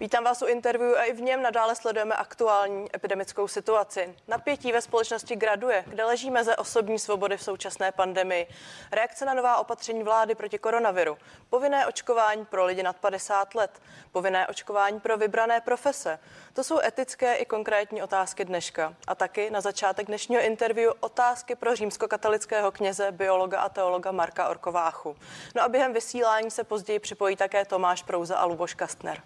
Vítám vás u interview a i v něm nadále sledujeme aktuální epidemickou situaci. Napětí ve společnosti graduje, kde leží meze osobní svobody v současné pandemii. Reakce na nová opatření vlády proti koronaviru. Povinné očkování pro lidi nad 50 let. Povinné očkování pro vybrané profese. To jsou etické i konkrétní otázky dneška. A taky na začátek dnešního interview otázky pro římskokatolického kněze, biologa a teologa Marka Orkováchu. No a během vysílání se později připojí také Tomáš Prouza a Luboš Kastner.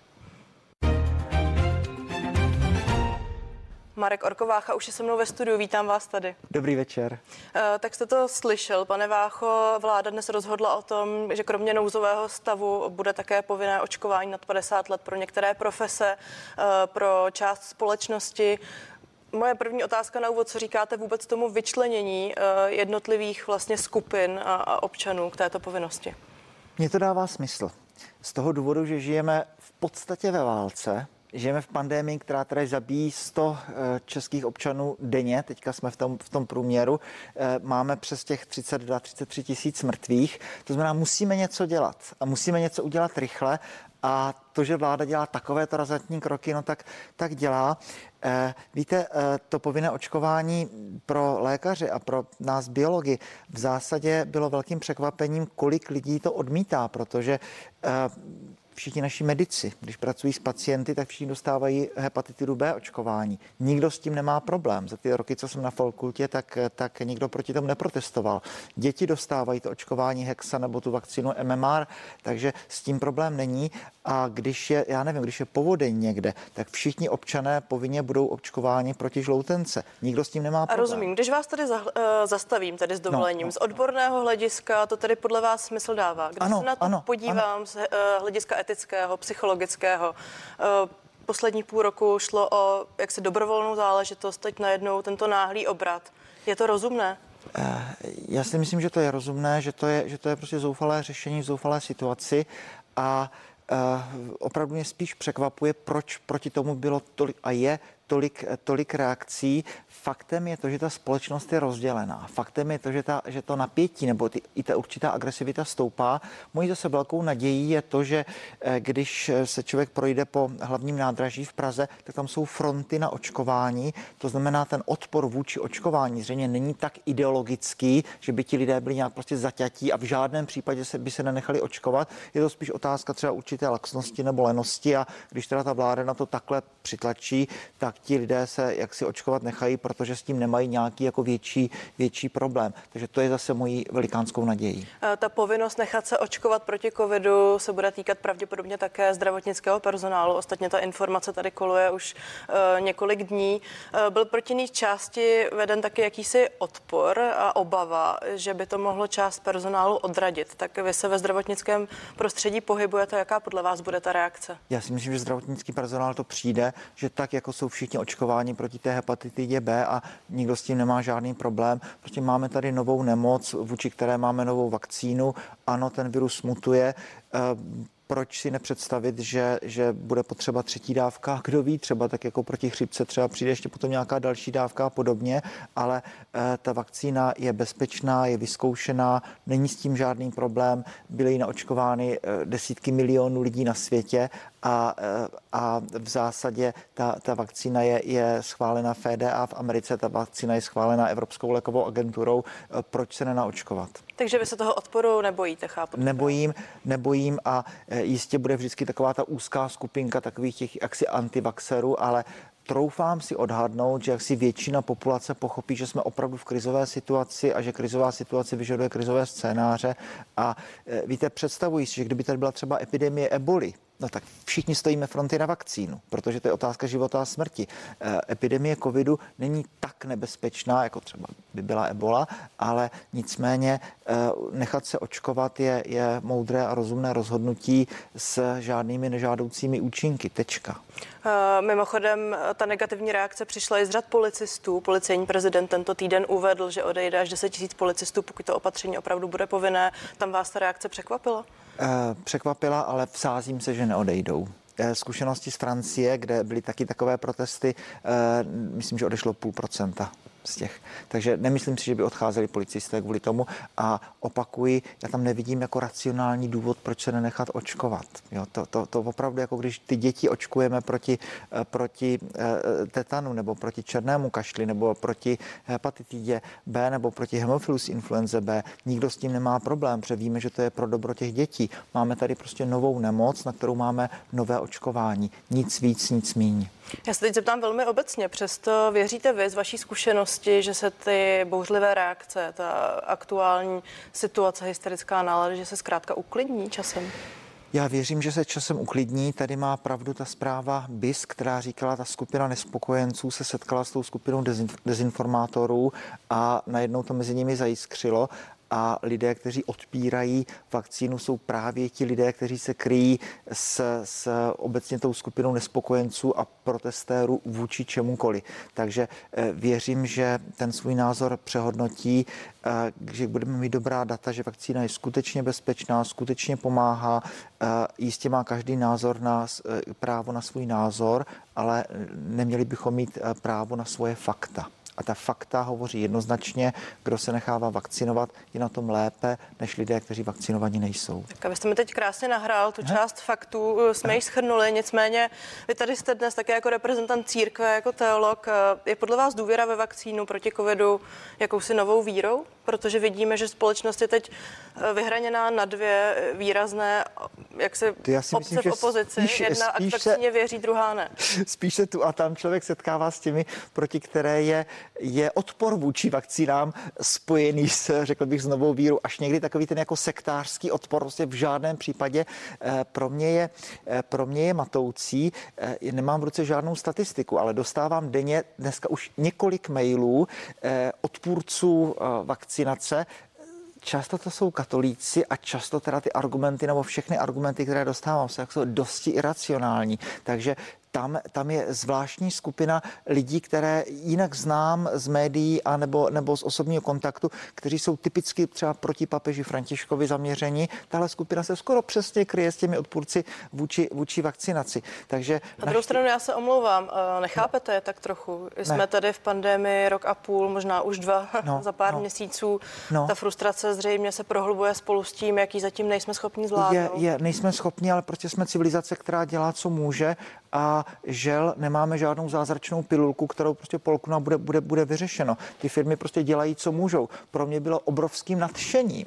Marek Orkovácha už je se mnou ve studiu, vítám vás tady. Dobrý večer. Uh, tak jste to slyšel, pane Vácho, vláda dnes rozhodla o tom, že kromě nouzového stavu bude také povinné očkování nad 50 let pro některé profese, uh, pro část společnosti. Moje první otázka na úvod, co říkáte vůbec tomu vyčlenění uh, jednotlivých vlastně skupin a, a občanů k této povinnosti? Mně to dává smysl. Z toho důvodu, že žijeme v podstatě ve válce, Žijeme v pandemii, která tady zabíjí 100 eh, českých občanů denně, teďka jsme v tom, v tom průměru, eh, máme přes těch 32-33 tisíc mrtvých, to znamená, musíme něco dělat a musíme něco udělat rychle. A to, že vláda dělá takovéto razantní kroky, no tak, tak dělá. Eh, víte, to povinné očkování pro lékaře a pro nás biology v zásadě bylo velkým překvapením, kolik lidí to odmítá, protože všichni naši medici, když pracují s pacienty, tak všichni dostávají hepatitidu B očkování. Nikdo s tím nemá problém. Za ty roky, co jsem na fakultě, tak, tak nikdo proti tomu neprotestoval. Děti dostávají to očkování Hexa nebo tu vakcínu MMR, takže s tím problém není. A když je, já nevím, když je povodeň někde, tak všichni občané povinně budou očkováni proti žloutence. Nikdo s tím nemá problém. A rozumím. Když vás tady za, uh, zastavím, tedy s dovolením, no, no, z odborného no. hlediska to tedy podle vás smysl dává. Když ano, se na to ano, podívám ano. z uh, hlediska etického, psychologického, uh, poslední půl roku šlo o jaksi dobrovolnou záležitost, teď najednou tento náhlý obrat. Je to rozumné? Já si myslím, že to je rozumné, že to je, že to je prostě zoufalé řešení v zoufalé situaci a Uh, opravdu mě spíš překvapuje, proč proti tomu bylo tolik a je tolik, tolik reakcí. Faktem je to, že ta společnost je rozdělená. Faktem je to, že, ta, že to napětí nebo ty, i ta určitá agresivita stoupá. Mojí zase velkou nadějí je to, že eh, když se člověk projde po hlavním nádraží v Praze, tak tam jsou fronty na očkování. To znamená, ten odpor vůči očkování zřejmě není tak ideologický, že by ti lidé byli nějak prostě zaťatí a v žádném případě se by se nenechali očkovat. Je to spíš otázka třeba určité laxnosti nebo lenosti a když teda ta vláda na to takhle přitlačí, tak ti lidé se jaksi očkovat nechají, protože s tím nemají nějaký jako větší, větší problém. Takže to je zase mojí velikánskou nadějí. Ta povinnost nechat se očkovat proti covidu se bude týkat pravděpodobně také zdravotnického personálu. Ostatně ta informace tady koluje už uh, několik dní. Uh, byl proti ní části veden taky jakýsi odpor a obava, že by to mohlo část personálu odradit. Tak vy se ve zdravotnickém prostředí pohybujete. Jaká podle vás bude ta reakce? Já si myslím, že zdravotnický personál to přijde, že tak, jako jsou všichni očkování proti té hepatitidě B a nikdo s tím nemá žádný problém. Prostě máme tady novou nemoc, vůči které máme novou vakcínu. Ano, ten virus mutuje eh, proč si nepředstavit, že, že bude potřeba třetí dávka, kdo ví, třeba tak jako proti chřipce třeba přijde ještě potom nějaká další dávka a podobně, ale e, ta vakcína je bezpečná, je vyzkoušená, není s tím žádný problém, byly naočkovány e, desítky milionů lidí na světě a, e, a v zásadě ta, ta vakcína je, je schválena FDA v Americe, ta vakcína je schválena Evropskou lékovou agenturou. Proč se nenaočkovat? Takže vy se toho odporu nebojíte, chápu? Nebojím, nebojím a e, jistě bude vždycky taková ta úzká skupinka takových těch jaksi antivaxerů, ale troufám si odhadnout, že jak si většina populace pochopí, že jsme opravdu v krizové situaci a že krizová situace vyžaduje krizové scénáře. A e, víte, představuji si, že kdyby tady byla třeba epidemie eboli, No tak všichni stojíme fronty na vakcínu, protože to je otázka života a smrti. E, epidemie covidu není tak nebezpečná, jako třeba by byla ebola, ale nicméně e, nechat se očkovat je, je moudré a rozumné rozhodnutí s žádnými nežádoucími účinky. Tečka. E, mimochodem, ta negativní reakce přišla i z řad policistů. Policejní prezident tento týden uvedl, že odejde až 10 000 policistů, pokud to opatření opravdu bude povinné. Tam vás ta reakce překvapila? Překvapila, ale vsázím se, že neodejdou zkušenosti z Francie, kde byly taky takové protesty, myslím, že odešlo půl procenta. Z těch. Takže nemyslím si, že by odcházeli policisté kvůli tomu a opakuji, já tam nevidím jako racionální důvod, proč se nenechat očkovat. Jo, to, to, to opravdu jako když ty děti očkujeme proti, eh, proti eh, tetanu nebo proti černému kašli nebo proti hepatitidě B nebo proti hemofilus influenze B, nikdo s tím nemá problém, protože víme, že to je pro dobro těch dětí. Máme tady prostě novou nemoc, na kterou máme nové očkování. Nic víc, nic míň. Já se teď zeptám velmi obecně. Přesto věříte vy z vaší zkušenosti, že se ty bouřlivé reakce, ta aktuální situace, hysterická nálada, že se zkrátka uklidní časem? Já věřím, že se časem uklidní. Tady má pravdu ta zpráva BIS, která říkala, ta skupina nespokojenců se setkala s tou skupinou dezinformátorů a najednou to mezi nimi zajiskřilo a lidé, kteří odpírají vakcínu, jsou právě ti lidé, kteří se kryjí s, s obecně tou skupinou nespokojenců a protestérů vůči čemukoliv. Takže eh, věřím, že ten svůj názor přehodnotí, eh, že budeme mít dobrá data, že vakcína je skutečně bezpečná, skutečně pomáhá. Eh, jistě má každý názor na právo na svůj názor, ale neměli bychom mít právo na svoje fakta. A ta fakta hovoří jednoznačně, kdo se nechává vakcinovat, je na tom lépe než lidé, kteří vakcinovaní nejsou. Tak abyste mi teď krásně nahrál tu část faktů, eh, jsme ji schrnuli, nicméně vy tady jste dnes také jako reprezentant církve, jako teolog. Eh, je podle vás důvěra ve vakcínu proti covidu jakousi novou vírou? Protože vidíme, že společnost je teď eh, vyhraněná na dvě výrazné, jak se já si obce myslím, v opozici. Spíš, Jedna spíš vakcíně se, věří, druhá ne. Spíš se tu a tam člověk setkává s těmi, proti které je je odpor vůči vakcínám spojený s, řekl bych, s novou vírou, až někdy takový ten jako sektářský odpor, prostě v žádném případě eh, pro mě je, eh, pro mě je matoucí. Eh, nemám v ruce žádnou statistiku, ale dostávám denně dneska už několik mailů odpůrců vakcinace, často to jsou katolíci a často teda ty argumenty nebo všechny argumenty, které dostávám, jsou jako dosti iracionální. Takže tam, tam je zvláštní skupina lidí, které jinak znám z médií a nebo, nebo z osobního kontaktu, kteří jsou typicky třeba proti papeži Františkovi zaměření. Tahle skupina se skoro přesně kryje s těmi odpůrci vůči, vůči vakcinaci. Takže na druhou naši... stranu já se omlouvám, eh, nechápete je tak trochu. Jsme ne. tady v pandemii rok a půl, možná už dva no, za pár no. měsíců. No. Ta frustrace zřejmě se prohlubuje spolu s tím, jaký zatím nejsme schopni zvládnout. Je, je, nejsme schopni, ale prostě jsme civilizace, která dělá, co může a žel nemáme žádnou zázračnou pilulku, kterou prostě polknu bude, bude, bude vyřešeno. Ty firmy prostě dělají, co můžou. Pro mě bylo obrovským nadšením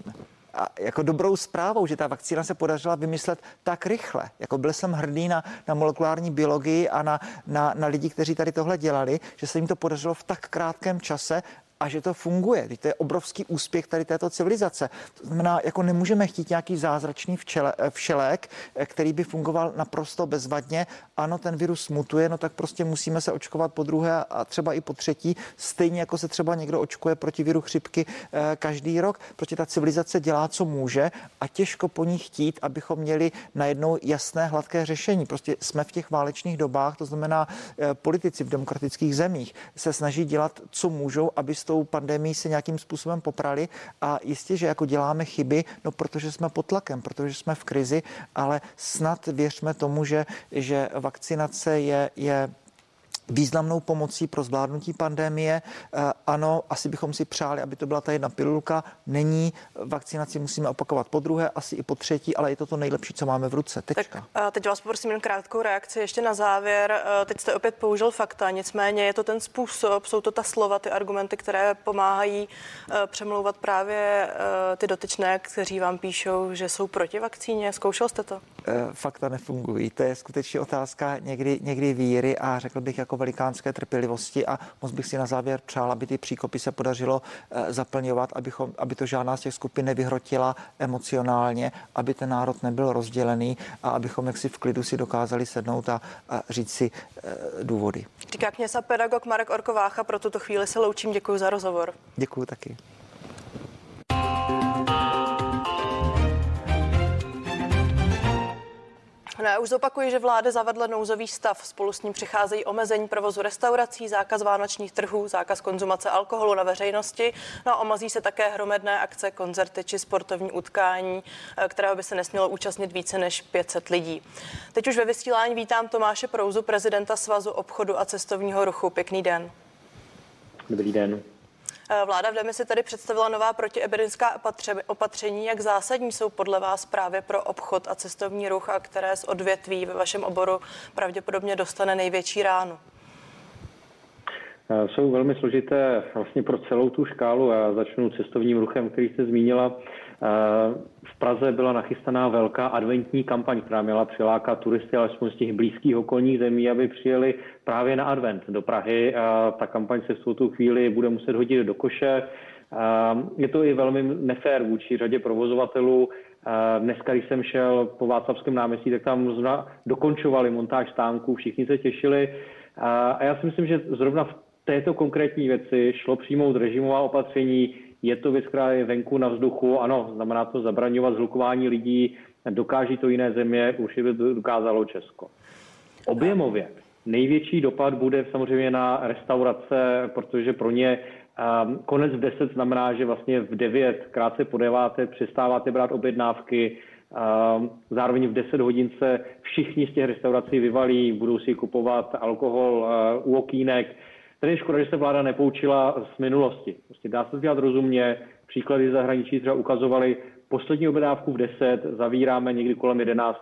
a jako dobrou zprávou, že ta vakcína se podařila vymyslet tak rychle. Jako byl jsem hrdý na, na molekulární biologii a na, na, na lidi, kteří tady tohle dělali, že se jim to podařilo v tak krátkém čase a že to funguje. Teď to je obrovský úspěch tady této civilizace. To znamená, jako nemůžeme chtít nějaký zázračný včele, eh, všelék, eh, který by fungoval naprosto bezvadně. Ano, ten virus mutuje, no tak prostě musíme se očkovat po druhé a třeba i po třetí, stejně jako se třeba někdo očkuje proti viru chřipky eh, každý rok. Prostě ta civilizace dělá, co může a těžko po ní chtít, abychom měli najednou jasné, hladké řešení. Prostě jsme v těch válečných dobách, to znamená, politici v demokratických zemích se snaží dělat, co můžou, aby s tou pandemí se nějakým způsobem poprali a jistě, že jako děláme chyby, no protože jsme pod tlakem, protože jsme v krizi, ale snad věřme tomu, že, že vakcinace je, je významnou pomocí pro zvládnutí pandemie. Eh, ano, asi bychom si přáli, aby to byla ta jedna pilulka. Není, vakcinaci musíme opakovat po druhé, asi i po třetí, ale je to to nejlepší, co máme v ruce. Tečka. Tak teď vás poprosím jen krátkou reakci ještě na závěr. Eh, teď jste opět použil fakta, nicméně je to ten způsob, jsou to ta slova, ty argumenty, které pomáhají eh, přemlouvat právě ty dotyčné, kteří vám píšou, že jsou proti vakcíně. Zkoušel jste to? Fakta nefungují. To je skutečně otázka někdy, někdy víry a řekl bych jako jako velikánské trpělivosti a moc bych si na závěr přál, aby ty příkopy se podařilo eh, zaplňovat, abychom, aby to žádná z těch skupin nevyhrotila emocionálně, aby ten národ nebyl rozdělený a abychom jaksi v klidu si dokázali sednout a, a říct si e, důvody. Říká kněz a pedagog Marek Orkovácha, pro tuto chvíli se loučím, děkuji za rozhovor. Děkuji taky. No, já už zopakuji, že vláda zavedla nouzový stav. Spolu s ním přicházejí omezení provozu restaurací, zákaz vánočních trhů, zákaz konzumace alkoholu na veřejnosti. No a omazí se také hromadné akce, koncerty či sportovní utkání, eh, kterého by se nesmělo účastnit více než 500 lidí. Teď už ve vysílání vítám Tomáše Prouzu, prezidenta Svazu obchodu a cestovního ruchu. Pěkný den. Dobrý den. Eh, vláda v demisi tady představila nová protiepidemická opatření. Jak zásadní jsou podle vás právě pro obchod a cestovní ruch, a které z odvětví ve vašem oboru pravděpodobně dostane největší ránu? Eh, jsou velmi složité vlastně pro celou tu škálu. Já začnu cestovním ruchem, který jste zmínila. Eh, v Praze byla nachystaná velká adventní kampaň, která měla přilákat turisty alespoň z těch blízkých okolních zemí, aby přijeli právě na advent do Prahy. Ta kampaň se v tu chvíli bude muset hodit do koše. Je to i velmi nefér vůči řadě provozovatelů. Dneska, když jsem šel po Václavském náměstí, tak tam dokončovali montáž stánků, všichni se těšili. A já si myslím, že zrovna v této konkrétní věci šlo přijmout režimová opatření. Je to věc, která je venku na vzduchu. Ano, znamená to zabraňovat zhlukování lidí. Dokáží to jiné země, už by dokázalo Česko. Objemově největší dopad bude samozřejmě na restaurace, protože pro ně um, konec v 10 znamená, že vlastně v 9, krátce po 9, přestáváte brát objednávky, um, zároveň v 10 hodin se všichni z těch restaurací vyvalí, budou si kupovat alkohol uh, u okýnek, Tady je škoda, že se vláda nepoučila z minulosti. Prostě dá se dělat rozumně. Příklady zahraničí třeba ukazovali poslední objednávku v 10, zavíráme někdy kolem 11.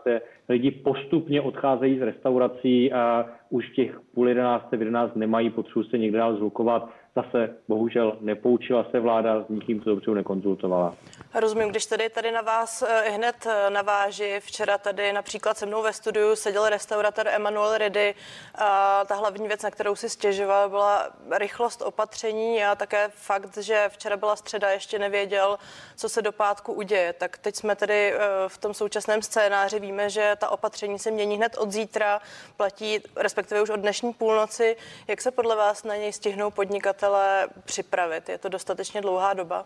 Lidi postupně odcházejí z restaurací a už těch půl 11, v 11 nemají potřebu se někde dál zhlukovat zase bohužel nepoučila se vláda, s nikým to dobře nekonzultovala. Rozumím, když tady tady na vás eh, hned eh, naváži, včera tady například se mnou ve studiu seděl restaurator Emanuel Redy a ta hlavní věc, na kterou si stěžoval, byla rychlost opatření a také fakt, že včera byla středa, ještě nevěděl, co se do pátku uděje. Tak teď jsme tedy eh, v tom současném scénáři, víme, že ta opatření se mění hned od zítra, platí respektive už od dnešní půlnoci. Jak se podle vás na něj stihnou podnikat podnikatele připravit? Je to dostatečně dlouhá doba?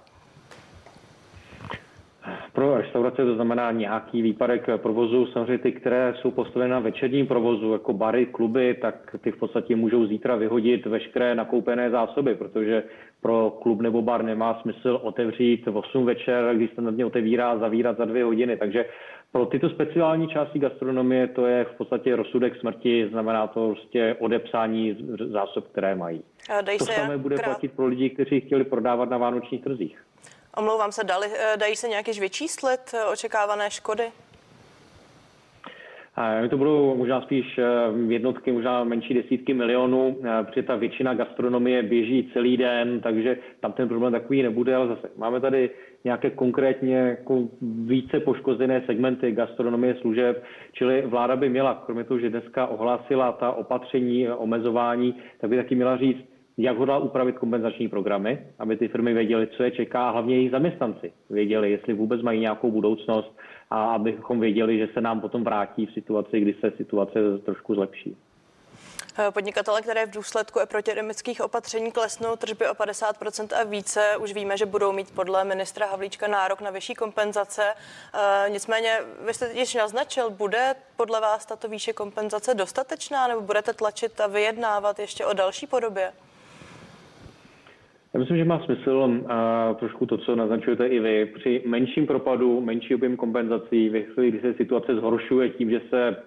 Pro restaurace to znamená nějaký výpadek provozu. Samozřejmě ty, které jsou postaveny na večerním provozu, jako bary, kluby, tak ty v podstatě můžou zítra vyhodit veškeré nakoupené zásoby, protože pro klub nebo bar nemá smysl otevřít v 8 večer, když se na dně otevírá zavírat za dvě hodiny. Takže pro tyto speciální části gastronomie to je v podstatě rozsudek smrti, znamená to prostě odepsání zásob, které mají. Dají to se samé bude krát... platit pro lidi, kteří chtěli prodávat na vánočních trzích. Omlouvám se, dali, eh, dají se nějaký vyčíslit eh, očekávané škody? To budou možná spíš eh, jednotky, možná menší desítky milionů, protože ta většina gastronomie běží celý den, takže tam ten problém takový nebude, ale zase máme tady nějaké konkrétně jako více poškozené segmenty gastronomie služeb, čili vláda by měla, kromě toho, že dneska ohlásila ta opatření, omezování, tak by taky měla říct, jak hodlá upravit kompenzační programy, aby ty firmy věděly, co je čeká, a hlavně jejich zaměstnanci věděli, jestli vůbec mají nějakou budoucnost a abychom věděli, že se nám potom vrátí v situaci, kdy se situace trošku zlepší. Podnikatele, které v důsledku protiepidemických opatření klesnou tržby o 50% a více, už víme, že budou mít podle ministra Havlíčka nárok na vyšší kompenzace. E, nicméně, vy jste již naznačil, bude podle vás tato výše kompenzace dostatečná nebo budete tlačit a vyjednávat ještě o další podobě? Já myslím, že má smysl uh, trošku to, co naznačujete i vy. Při menším propadu, menší objem kompenzací, ve chvíli, kdy se situace zhoršuje tím, že se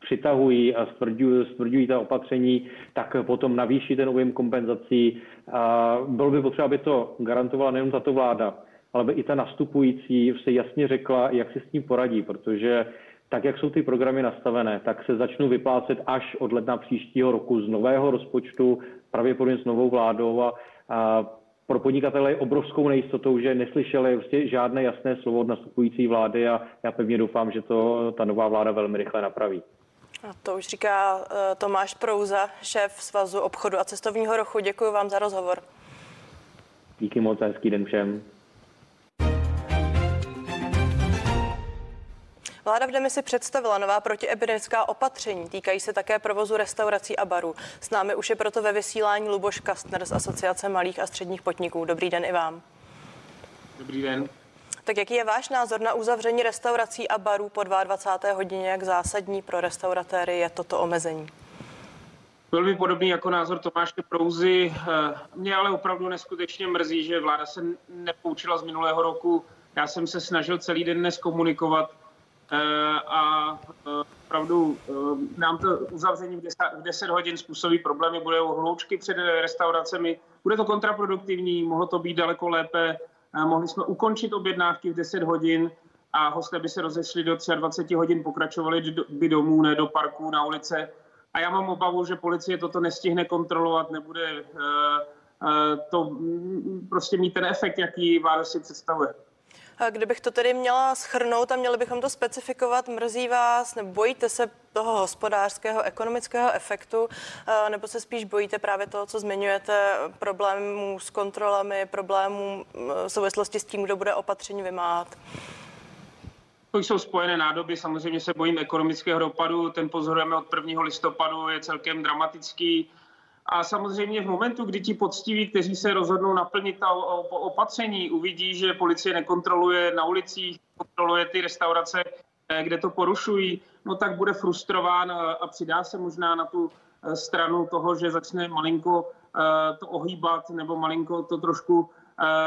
přitahují a stvrdují, stvrdují ta opatření, tak potom navýší ten objem kompenzací. A bylo by potřeba, aby to garantovala nejen tato vláda, ale by i ta nastupující se jasně řekla, jak si s tím poradí, protože tak, jak jsou ty programy nastavené, tak se začnou vyplácet až od ledna příštího roku z nového rozpočtu, pravděpodobně s novou vládou a a pro podnikatele je obrovskou nejistotou, že neslyšeli vlastně žádné jasné slovo od nastupující vlády a já pevně doufám, že to ta nová vláda velmi rychle napraví. A to už říká uh, Tomáš Prouza, šéf Svazu obchodu a cestovního ruchu. Děkuji vám za rozhovor. Díky moc a hezký den všem. Vláda v demisi představila nová protiepidemická opatření. Týkají se také provozu restaurací a barů. S námi už je proto ve vysílání Luboš Kastner z Asociace malých a středních podniků. Dobrý den i vám. Dobrý den. Tak jaký je váš názor na uzavření restaurací a barů po 22. hodině? Jak zásadní pro restauratéry je toto omezení? Velmi podobný jako názor Tomáše Prouzy. Eh, mě ale opravdu neskutečně mrzí, že vláda se nepoučila z minulého roku. Já jsem se snažil celý den dnes komunikovat a eh, opravdu eh, nám to uzavření v 10 hodin způsobí problémy, budou hloučky před restauracemi, bude to kontraproduktivní, mohlo to být daleko lépe, mohli jsme ukončit objednávky v 10 hodin a hosté by se rozešli do 23 hodin, pokračovali by domů, ne do parků, na ulice. A já mám obavu, že policie toto nestihne kontrolovat, nebude to prostě mít ten efekt, jaký vláda si představuje. Kdybych to tedy měla schrnout a měli bychom to specifikovat, mrzí vás, nebo bojíte se toho hospodářského, ekonomického efektu, nebo se spíš bojíte právě toho, co zmiňujete, problémů s kontrolami, problémů v souvislosti s tím, kdo bude opatření vymáhat? To jsou spojené nádoby, samozřejmě se bojím ekonomického dopadu, ten pozorujeme od 1. listopadu, je celkem dramatický. A samozřejmě v momentu, kdy ti poctiví, kteří se rozhodnou naplnit ta opatření, uvidí, že policie nekontroluje na ulicích, kontroluje ty restaurace, eh, kde to porušují, no tak bude frustrován a přidá se možná na tu eh, stranu toho, že začne malinko eh, to ohýbat nebo malinko to trošku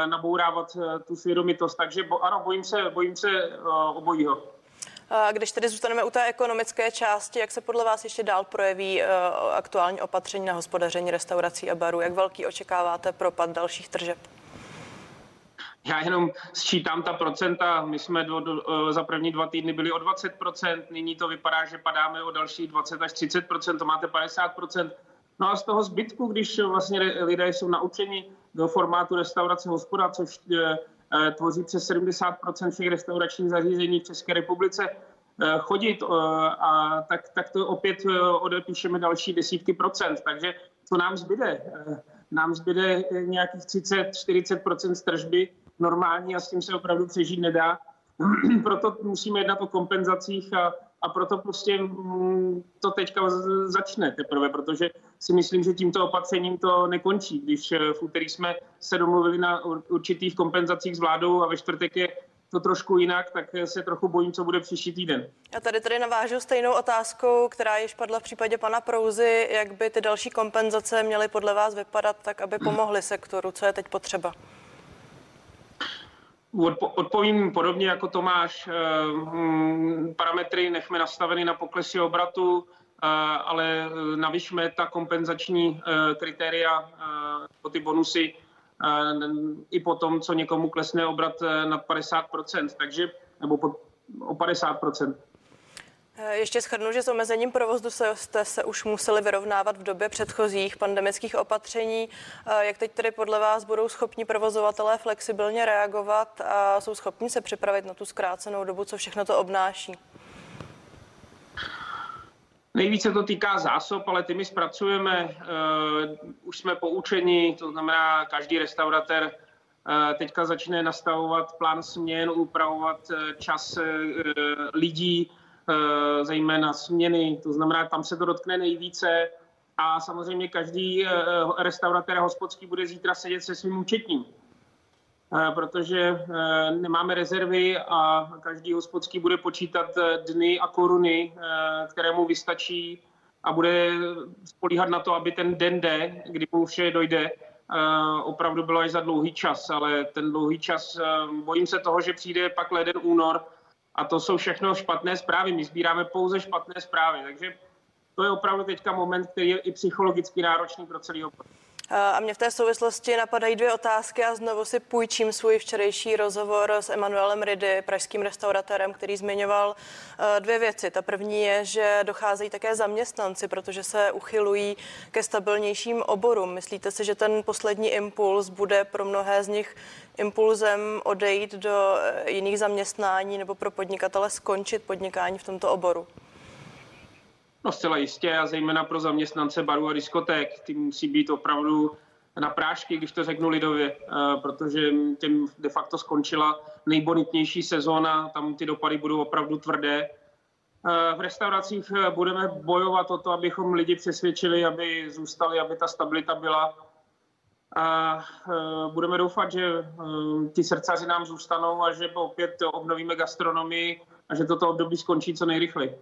nabourávat tu svědomitost. Takže ano, bojím se, bojím se obojího. Když tedy zůstaneme u té ekonomické části, jak se podle vás ještě dál projeví eh, aktuální opatření na hospodaření restaurací a barů? Jak velký očekáváte propad dalších tržeb? Já jenom sčítám ta procenta. My jsme do, do, eh, za první dva týdny byli o 20%, nyní to vypadá, že padáme o dalších 20 až 30%, to máte 50%. No a z toho zbytku, když vlastně lidé jsou naučeni do formátu restaurace hospoda, což Eh, tvoří přes 70% všech restauračních zařízení v České republice eh, chodit eh, a tak, tak to opět odepíšeme další desítky procent. Takže co nám zbyde? Nám zbyde nějakých 30-40 z tržby normální a s tím se opravdu přežít nedá. Proto musíme jednat o kompenzacích a a proto prostě mm, to teďka začne teprve, protože si myslím, že tímto opatřením to nekončí. Když eh, v úterý jsme se domluvili na určitých kompenzacích s vládou a ve čtvrtek je to trošku jinak, tak se trochu bojím, co bude příští týden. Já tady tady navážu stejnou otázkou, která již padla v případě pana Prouzy. Jak by ty další kompenzace měly podle vás vypadat, tak aby pomohly sektoru? Co je teď potřeba? Odpovím podobně jako Tomáš. Eh, hm, parametry nechme nastaveny na poklesy obratu, eh, ale eh, navyšme ta kompenzační kritéria, ty bonusy i po tom, co někomu klesne obrat nad 50%, takže, nebo o 50%. Eh, ještě schrnu, že s omezením provozu se, jste se už museli vyrovnávat v době předchozích pandemických opatření. Eh, jak teď tedy podle vás budou schopni provozovatelé flexibilně reagovat a jsou schopni se připravit na tu zkrácenou dobu, co všechno to obnáší? Nejvíce to týká zásob, ale ty my zpracujeme. Uh, už jsme poučeni, to znamená, každý restauratér teďka začne nastavovat plán směn, upravovat čas lidí, Eh, zejména směny, to znamená, tam se to dotkne nejvíce a samozřejmě každý eh, restauratér a hospodský bude zítra sedět se svým účetním, eh, protože nemáme rezervy a každý hospodský bude počítat dny a koruny, které mu vystačí a bude spolíhat na to, aby ten den D, kdy mu vše dojde, opravdu bylo až za dlouhý čas, ale ten dlouhý čas, bojím se toho, že přijde pak leden únor, a to jsou všechno špatné zprávy. My sbíráme pouze špatné zprávy, takže to je opravdu teďka moment, který je i psychologicky náročný pro celý obchod. A mě v té souvislosti napadají dvě otázky a znovu si půjčím svůj včerejší rozhovor s Emanuelem Ridy, pražským restauratérem, který zmiňoval eh, dvě věci. Ta první je, že docházejí také zaměstnanci, protože se uchylují ke stabilnějším oborům. Myslíte si, že ten poslední impuls bude pro mnohé z nich impulzem odejít do eh, jiných zaměstnání nebo pro podnikatele skončit podnikání v tomto oboru? No zcela jistě a zejména pro zaměstnance barů a diskoték. Ty musí být opravdu na prášky, když to řeknu lidově, eh, protože těm de facto skončila nejbonitnější sezóna, tam ty dopady budou opravdu tvrdé. Eh, v restauracích eh, budeme bojovat o to, abychom lidi přesvědčili, aby zůstali, aby ta stabilita byla. A budeme doufat, že ti srdcaři nám zůstanou a že opět obnovíme gastronomii a že toto období skončí co nejrychleji.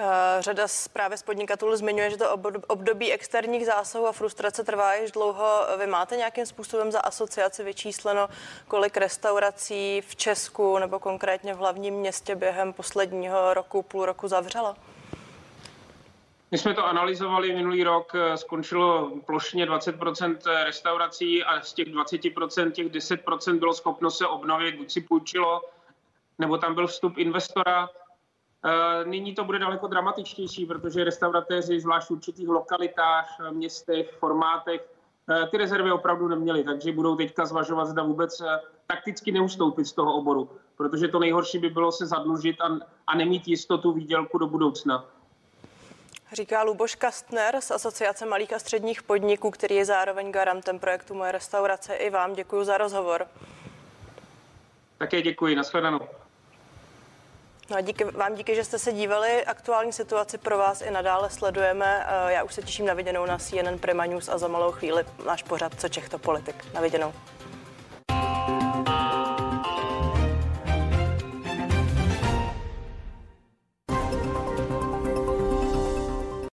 Eh, řada právě z podnikatelů zmiňuje, že to období externích zásahů a frustrace trvá již dlouho. Vy máte nějakým způsobem za asociaci vyčísleno, kolik restaurací v Česku nebo konkrétně v hlavním městě během posledního roku, půl roku zavřelo? My jsme to analyzovali minulý rok, skončilo plošně 20% restaurací a z těch 20% těch 10% bylo schopno se obnovit, buď si půjčilo, nebo tam byl vstup investora. Eh, nyní to bude daleko dramatičtější, protože restauratéři, zvlášť v určitých lokalitách, městech, formátech, eh, ty rezervy opravdu neměli, takže budou teďka zvažovat, zda vůbec eh, takticky neustoupit z toho oboru, protože to nejhorší by bylo se zadlužit a, a nemít jistotu výdělku do budoucna. Říká Luboš Kastner z Asociace malých a středních podniků, který je zároveň garantem projektu Moje restaurace. I vám děkuji za rozhovor. Také děkuji, nashledanou. No a díky, vám díky, že jste se dívali. Aktuální situaci pro vás i nadále sledujeme. Eh, já už se těším na viděnou na CNN Prima News a za malou chvíli náš pořad Co Čech to politik. Na viděnou.